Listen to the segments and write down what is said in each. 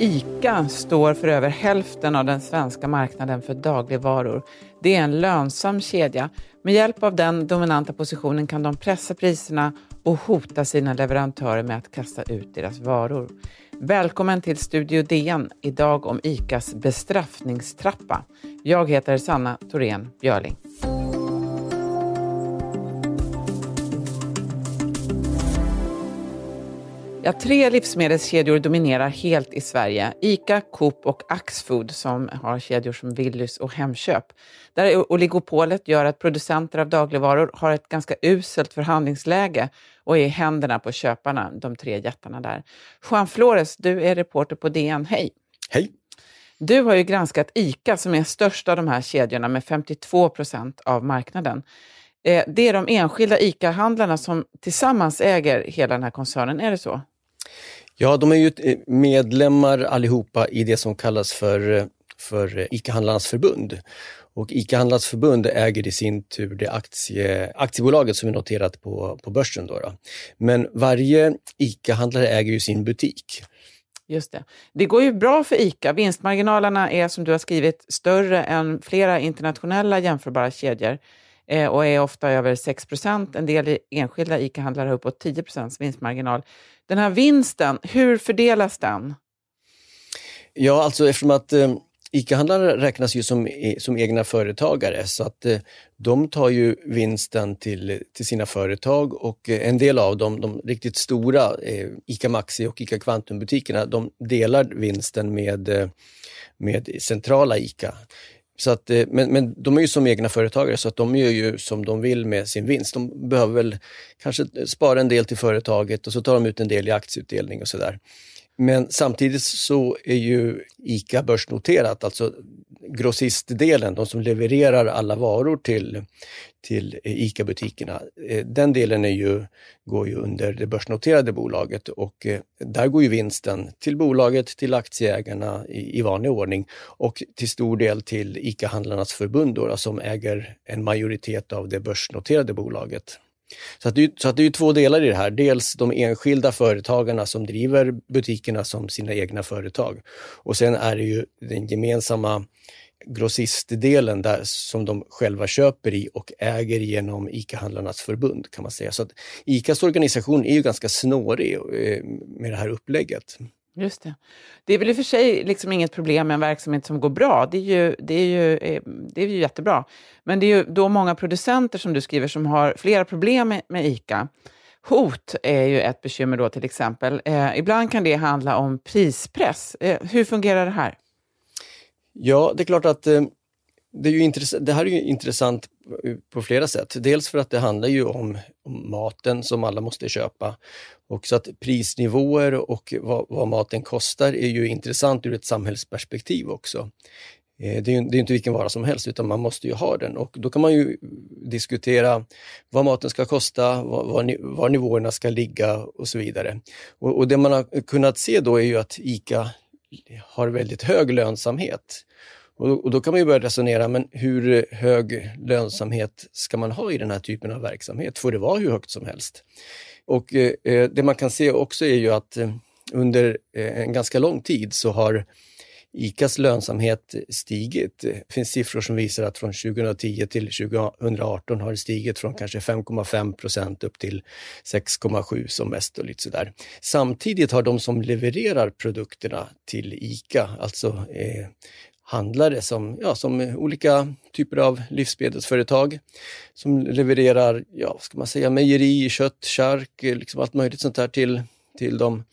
ICA står för över hälften av den svenska marknaden för dagligvaror. Det är en lönsam kedja. Med hjälp av den dominanta positionen kan de pressa priserna och hota sina leverantörer med att kasta ut deras varor. Välkommen till Studio DN, idag om ICAs bestraffningstrappa. Jag heter Sanna Thorén Björling. Ja, tre livsmedelskedjor dominerar helt i Sverige. ICA, Coop och Axfood som har kedjor som Willys och Hemköp. Där oligopolet gör att producenter av dagligvaror har ett ganska uselt förhandlingsläge och är i händerna på köparna, de tre jättarna där. Juan Flores, du är reporter på DN. Hej! Hej! Du har ju granskat ICA som är störst av de här kedjorna med 52 procent av marknaden. Eh, det är de enskilda ICA-handlarna som tillsammans äger hela den här koncernen, är det så? Ja, de är ju eh, medlemmar allihopa i det som kallas för, eh, för eh, ICA-handlarnas förbund. Och ICA-handlarnas förbund äger i sin tur det aktie, aktiebolaget som är noterat på, på börsen. Då, då. Men varje ICA-handlare äger ju sin butik. Just det. Det går ju bra för ICA. Vinstmarginalerna är som du har skrivit större än flera internationella jämförbara kedjor eh, och är ofta över 6% En del enskilda ICA-handlare har uppåt 10% vinstmarginal. Den här vinsten, hur fördelas den? Ja, alltså eftersom att eh, ICA-handlare räknas ju som, e- som egna företagare så att eh, de tar ju vinsten till, till sina företag och eh, en del av dem, de riktigt stora, eh, ICA Maxi och ICA Kvantum-butikerna, de delar vinsten med, eh, med centrala ICA. Så att, eh, men, men de är ju som egna företagare så att de gör ju som de vill med sin vinst. De behöver väl kanske spara en del till företaget och så tar de ut en del i aktieutdelning och sådär. Men samtidigt så är ju ICA börsnoterat, alltså grossistdelen, de som levererar alla varor till, till ICA-butikerna. Eh, den delen är ju, går ju under det börsnoterade bolaget och eh, där går ju vinsten till bolaget, till aktieägarna i, i vanlig ordning och till stor del till ICA-handlarnas förbund då, som äger en majoritet av det börsnoterade bolaget. Så, att det, så att det är två delar i det här. Dels de enskilda företagarna som driver butikerna som sina egna företag. Och sen är det ju den gemensamma grossistdelen där som de själva köper i och äger genom ICA-handlarnas förbund kan man säga. Så att ICAs organisation är ju ganska snårig eh, med det här upplägget. Just det. Det är väl i och för sig liksom inget problem med en verksamhet som går bra. Det är, ju, det, är ju, eh, det är ju jättebra. Men det är ju då många producenter som du skriver som har flera problem med, med ICA. Hot är ju ett bekymmer då till exempel. Eh, ibland kan det handla om prispress. Eh, hur fungerar det här? Ja, det är klart att eh, det, är ju det här är ju intressant på flera sätt. Dels för att det handlar ju om, om maten som alla måste köpa. Och så att prisnivåer och vad, vad, maten kostar är ju intressant ur ett samhällsperspektiv också. Eh, det är ju det är inte vilken vara som helst utan man måste ju ha den och då kan man ju diskutera vad maten ska kosta, var, var, var nivåerna ska ligga och så vidare. Och, och det man har kunnat se då är ju att ICA har väldigt hög lönsamhet. Och, och då kan man ju börja resonera, men hur hög lönsamhet ska man ha i den här typen av verksamhet? Får det vara hur högt som helst? Och eh det man kan se också är ju att eh, under eh, en ganska lång tid så har ICAs lönsamhet stigit. Det finns siffror som visar att från 2010 till 2018 har det stigit från kanske 5,5 procent upp till 6,7 som mest och lite sådär. Samtidigt har de som levererar produkterna till ICA, alltså eh, handlare som, ja, som olika typer av livsmedelsföretag som levererar, ja, ska man säga, mejeri, kött, chark, liksom allt möjligt sånt där till, till dem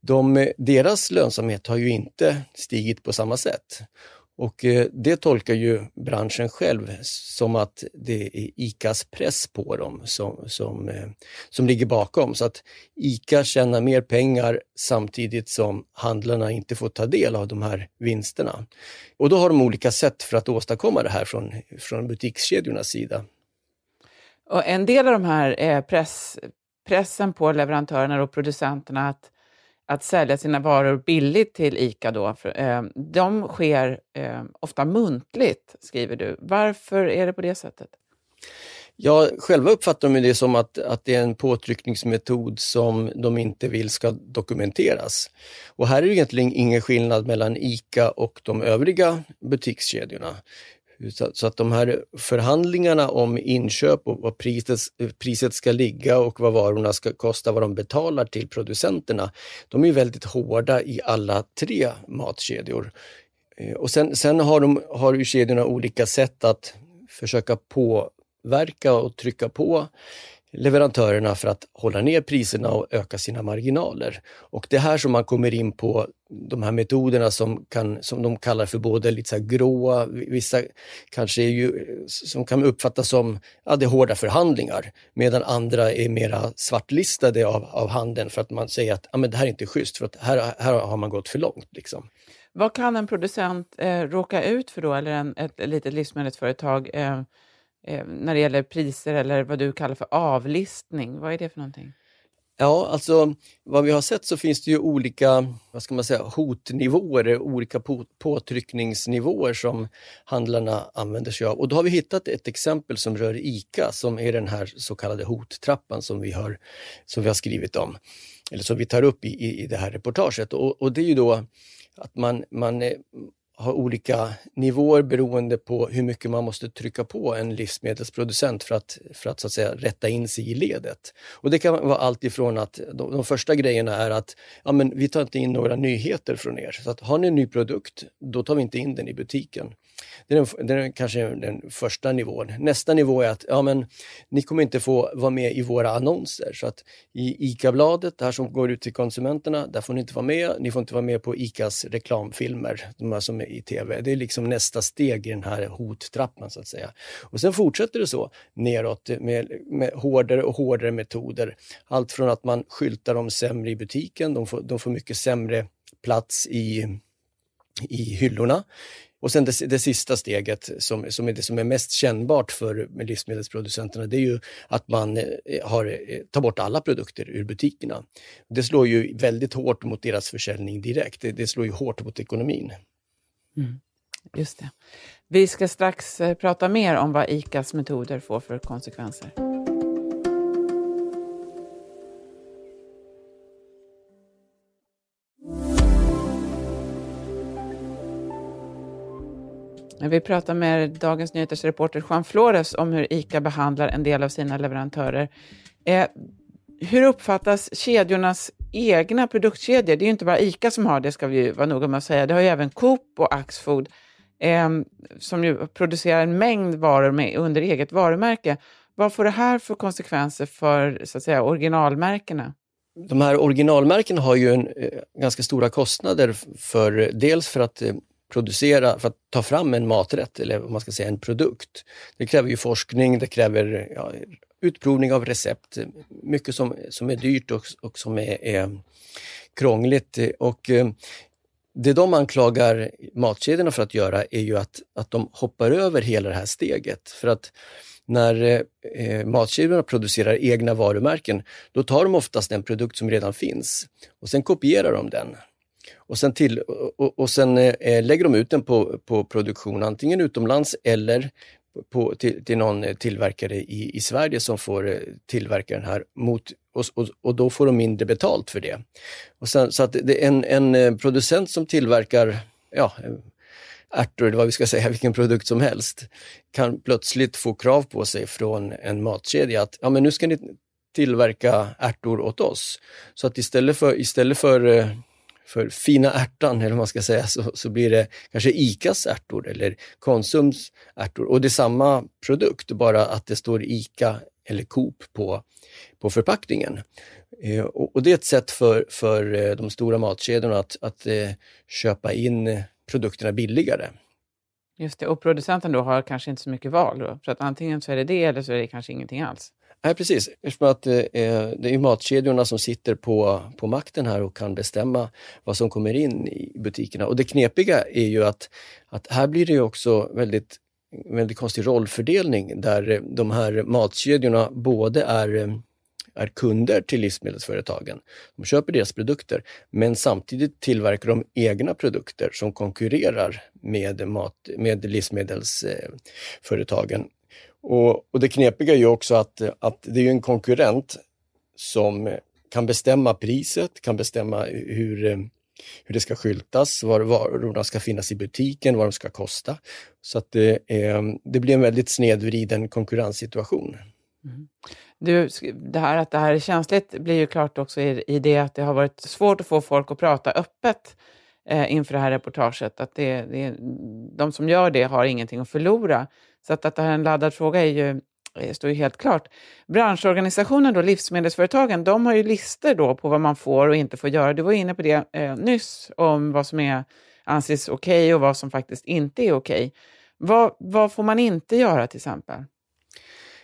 de, deras lönsamhet har ju inte stigit på samma sätt. Och eh, det tolkar ju branschen själv som att det är ICAs press på dem som, som, eh, som ligger bakom. Så att ICA tjänar mer pengar samtidigt som handlarna inte får ta del av de här vinsterna. Och då har de olika sätt för att åstadkomma det här från, från butikskedjornas sida. Och en del av de här är press, pressen på leverantörerna och producenterna att att sälja sina varor billigt till ICA då, för, eh, de sker eh, ofta muntligt, skriver du. Varför är det på det sättet? Ja, själva uppfattar de det som att, att det är en påtryckningsmetod som de inte vill ska dokumenteras. Och här är det egentligen ingen skillnad mellan ICA och de övriga butikskedjorna. Så, så, att de här förhandlingarna om inköp och vad priset, priset ska ligga och vad varorna ska kosta, vad de betalar till producenterna, de är väldigt hårda i alla tre matkedjor. Eh, och sen, sen har, de, har ju kedjorna olika sätt att försöka påverka och trycka på leverantörerna för att hålla ner priserna och öka sina marginaler. Och det är här som man kommer in på de här metoderna som, kan, som de kallar för både lite så gråa, vissa kanske är ju, som kan uppfattas som ja, det hårda förhandlingar, medan andra är mera svartlistade av, av handeln för att man säger att ja, men det här är inte schysst, för att här, här har man gått för långt. Liksom. Vad kan en producent eh, råka ut för då, eller en, ett, ett litet livsmedelsföretag? Eh, eh, när det gäller priser eller vad du kallar för avlistning. Vad är det för någonting? Ja, alltså vad vi har sett så finns det ju olika vad ska man säga, hotnivåer, olika på, påtryckningsnivåer som handlarna använder sig av. Och då har vi hittat ett exempel som rör ICA som är den här så kallade hottrappan som vi har, som vi har skrivit om, eller som vi tar upp i, i, i det här reportaget. Och, och det är ju då att man, man eh, har olika nivåer beroende på hur mycket man måste trycka på en livsmedelsproducent för att, för att, så att säga, rätta in sig i ledet. Och Det kan vara allt ifrån att de, de första grejerna är att ja, men vi tar inte in några nyheter från er. Så att har ni en ny produkt, då tar vi inte in den i butiken. Det är, den, det är kanske den första nivån. Nästa nivå är att ja, men, ni kommer inte få vara med i våra annonser. Så att i ICA-bladet, det här som går ut till konsumenterna, där får ni inte vara med. Ni får inte vara med på ICAs reklamfilmer, de här som i TV. Det är liksom nästa steg i den här hottrappan så att säga. Och sen fortsätter det så neråt med, med hårdare och hårdare metoder. Allt från att man skyltar dem sämre i butiken, de får, de får mycket sämre plats i i hyllorna. Och sen det, det, sista steget som, som är det som är mest kännbart för livsmedelsproducenterna, det är ju att man eh, har, eh, tar bort alla produkter ur butikerna. Det slår ju väldigt hårt mot deras försäljning direkt. Det, det slår ju hårt mot ekonomin. Mm, just det. Vi ska strax eh, prata mer om vad ICAs metoder får för konsekvenser. Vi pratar med Dagens Nyheters reporter Juan Flores om hur ICA behandlar en del av sina leverantörer. Eh, hur uppfattas kedjornas egna produktkedjor? Det är ju inte bara ICA som har det, ska vi vara noga med att säga. Det har ju även Coop och Axfood eh, som ju producerar en mängd varor med, under eget varumärke. Vad får det här för konsekvenser för så att säga, originalmärkena? De här originalmärkena har ju en, eh, ganska stora kostnader för dels för att eh, producera, för att ta fram en maträtt eller vad man ska säga en produkt. Det kräver ju forskning, det kräver ja, utprovning av recept, mycket som, som är dyrt och, och som är, är krångligt. Och, eh, det de anklagar matkedjorna för att göra är ju att, att de hoppar över hela det här steget. För att när eh, eh, matkedjorna producerar egna varumärken, då tar de oftast den produkt som redan finns och sen kopierar de den. Och sen, till, och, och sen eh, eh, lägger de ut den på, på produktion antingen utomlands eller på, till, till någon eh, tillverkare i, i Sverige som får eh, tillverka den här mot, och, och, och, då får de mindre betalt för det. Och sen, så att det är en, en eh, producent som tillverkar ja, ärtor, eller vad vi ska säga, vilken produkt som helst, kan plötsligt få krav på sig från en matkedja att ja, men nu ska ni tillverka ärtor åt oss. Så att istället för, istället för för fina ärtan, eller vad man ska säga, så, så blir det kanske ICAs ärtor eller Konsums ärtor. Och det är samma produkt, bara att det står ICA eller Coop på, på förpackningen. Eh, och, och, det är ett sätt för, för eh, de stora matkedjorna att, att eh, köpa in produkterna billigare. Just det, och producenten då har kanske inte så mycket val då, för att antingen så är det det eller så är det kanske ingenting alls. Nej, precis. Eftersom att, eh, eh det är matkedjorna som sitter på, på makten här och kan bestämma vad som kommer in i butikerna. Och det knepiga är ju att, att här blir det också väldigt, väldigt konstig rollfördelning där eh, de här matkedjorna både är eh, är kunder till livsmedelsföretagen. De köper deras produkter, men samtidigt tillverkar de egna produkter som konkurrerar med, mat, med livsmedelsföretagen. Och, och det knepiga är ju också att, att det är en konkurrent som kan bestämma priset, kan bestämma hur hur det ska skyltas, var varorna ska finnas i butiken, vad de ska kosta. Så att det, eh, det blir en väldigt snedvriden konkurrenssituation. Mm. Du, det här att det här är känsligt blir ju klart också i, i det att det har varit svårt att få folk att prata öppet eh, inför det här reportaget. Att det, det, de som gör det har ingenting att förlora. Så att, att det här är en laddad fråga är ju eh, står ju helt klart. Branschorganisationen, då, livsmedelsföretagen, de har ju listor då på vad man får och inte får göra. Du var inne på det eh, nyss, om vad som är, anses okej okay och vad som faktiskt inte är okej. Okay. Vad, vad får man inte göra till exempel?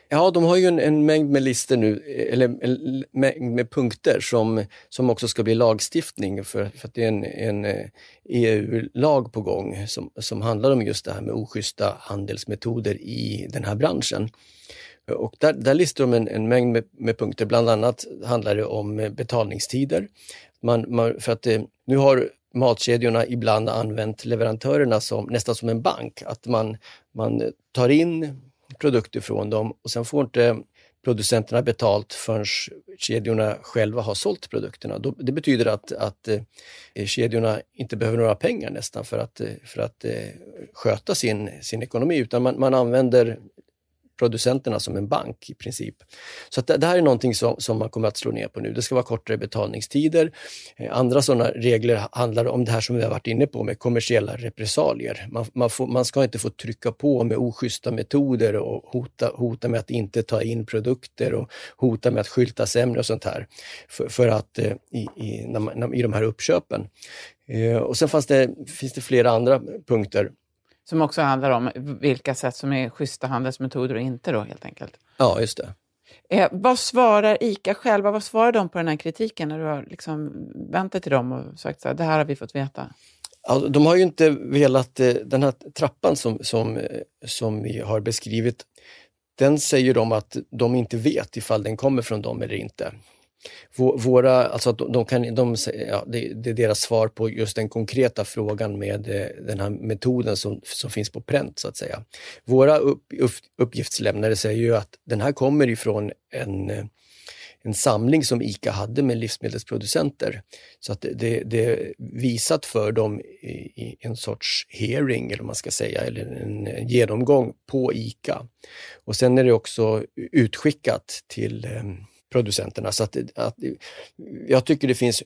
Ja, de har ju en, en mängd med listor nu, eller en mängd med punkter som, som också ska bli lagstiftning för, för att det är en, en eh, e EU-lag på gång som, som handlar om just det här med oschyssta handelsmetoder i den här branschen. Och där, där listar de en, en mängd med, med, punkter, bland annat handlar det om eh, betalningstider. Man, man, för att eh, nu har matkedjorna ibland använt leverantörerna som, nästan som en bank, att man, man tar in produkter från dem och sen får inte producenterna betalt förrän kedjorna själva har sålt produkterna. Det betyder att, att eh, kedjorna inte behöver några pengar nästan för att, eh, för att eh, sköta sin, sin ekonomi utan man, man använder producenterna som en bank i princip. Så det, det, här är någonting som, som man kommer att slå ner på nu. Det ska vara kortare betalningstider. Eh, andra sådana regler handlar om det här som vi har varit inne på med kommersiella repressalier. Man, man, får, man ska inte få trycka på med oschyssta metoder och hota, hota med att inte ta in produkter och hota med att skylta sämre och sånt här. För, för att eh, i, i, när man, i de här uppköpen. Eh, och sen fanns det, finns det flera andra punkter som också handlar om vilka sätt som är schyssta handelsmetoder och inte då helt enkelt. Ja, just det. Eh, vad svarar ICA själva, vad svarar de på den här kritiken när du har liksom vänt dig till dem och sagt så här, det här har vi fått veta? Alltså, de har ju inte velat, eh, den här trappan som, som, eh, som vi har beskrivit, den säger de att de inte vet ifall den kommer från dem eller inte. Våra, alltså de kan, de, ja, det, det, är deras svar på just den konkreta frågan med eh, den här metoden som, som finns på pränt så att säga. Våra upp, upp, uppgiftslämnare säger ju att den här kommer ifrån en, eh, en samling som ICA hade med livsmedelsproducenter. Så att det, det är visat för dem i, i, en sorts hearing, eller man ska säga, eller en genomgång på ICA. Och sen är det också utskickat till eh, producenterna. Så att, att, jag tycker det finns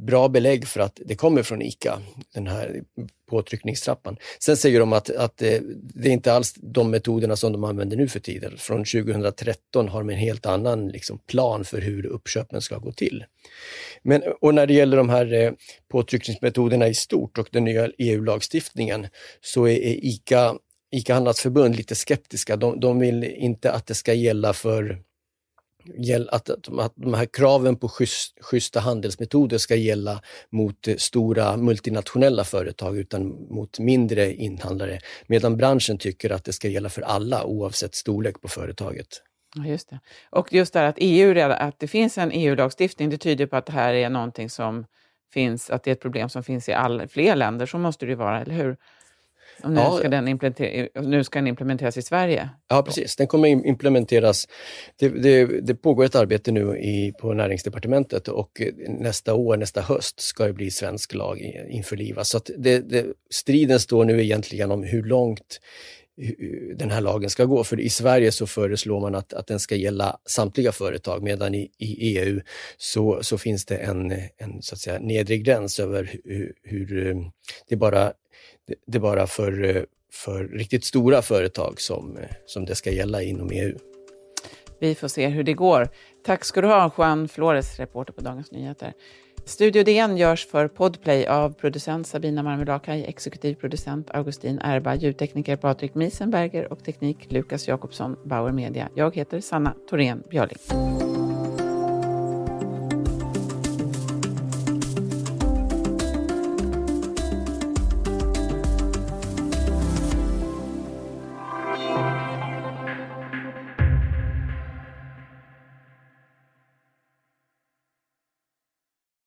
bra belägg för att det kommer från ICA, den här påtryckningstrappan. Sen säger de att, att eh, det, är inte alls de metoderna som de använder nu för tiden. Från 2013 har de en helt annan liksom, plan för hur uppköpen ska gå till. Men, och när det gäller de här eh, påtryckningsmetoderna i stort och den nya EU-lagstiftningen så är, ICA ICA-handlarnas Handelsförbund lite skeptiska. De, de vill inte att det ska gälla för att, att de här kraven på schysst, schyssta handelsmetoder ska gälla mot eh, stora multinationella företag utan mot mindre inhandlare. Medan branschen tycker att det ska gälla för alla oavsett storlek på företaget. Ja, just det. Och just det här att, EU, att det finns en EU-lagstiftning, det tyder på att det här är någonting som finns, att det är ett problem som finns i all, fler länder. Så måste det ju vara, eller hur? Och nu, ja, ska den nu ska den implementeras i Sverige? Ja, precis. Den kommer implementeras. Det, det, det pågår ett arbete nu i, på näringsdepartementet och nästa år, nästa höst, ska det bli svensk lag införlivas. Så det, det, striden står nu egentligen om hur långt den här lagen ska gå. För i Sverige så föreslår man att, att den ska gälla samtliga företag medan i, i EU så, så finns det en, en så att säga, nedre gräns över hur, hur det bara det är bara för, eh, för riktigt stora företag som, eh, som det ska gälla inom EU. Vi får se hur det går. Tack ska du ha, Juan Flores, reporter på Dagens Nyheter. Studio DN görs för Podplay av producent Sabina Marmelakai, exekutiv producent Augustin Erba, ljudtekniker Patrik Miesenberger och teknik Lukas Jakobsson, Bauer Media. Jag heter Sanna Thorén Björling.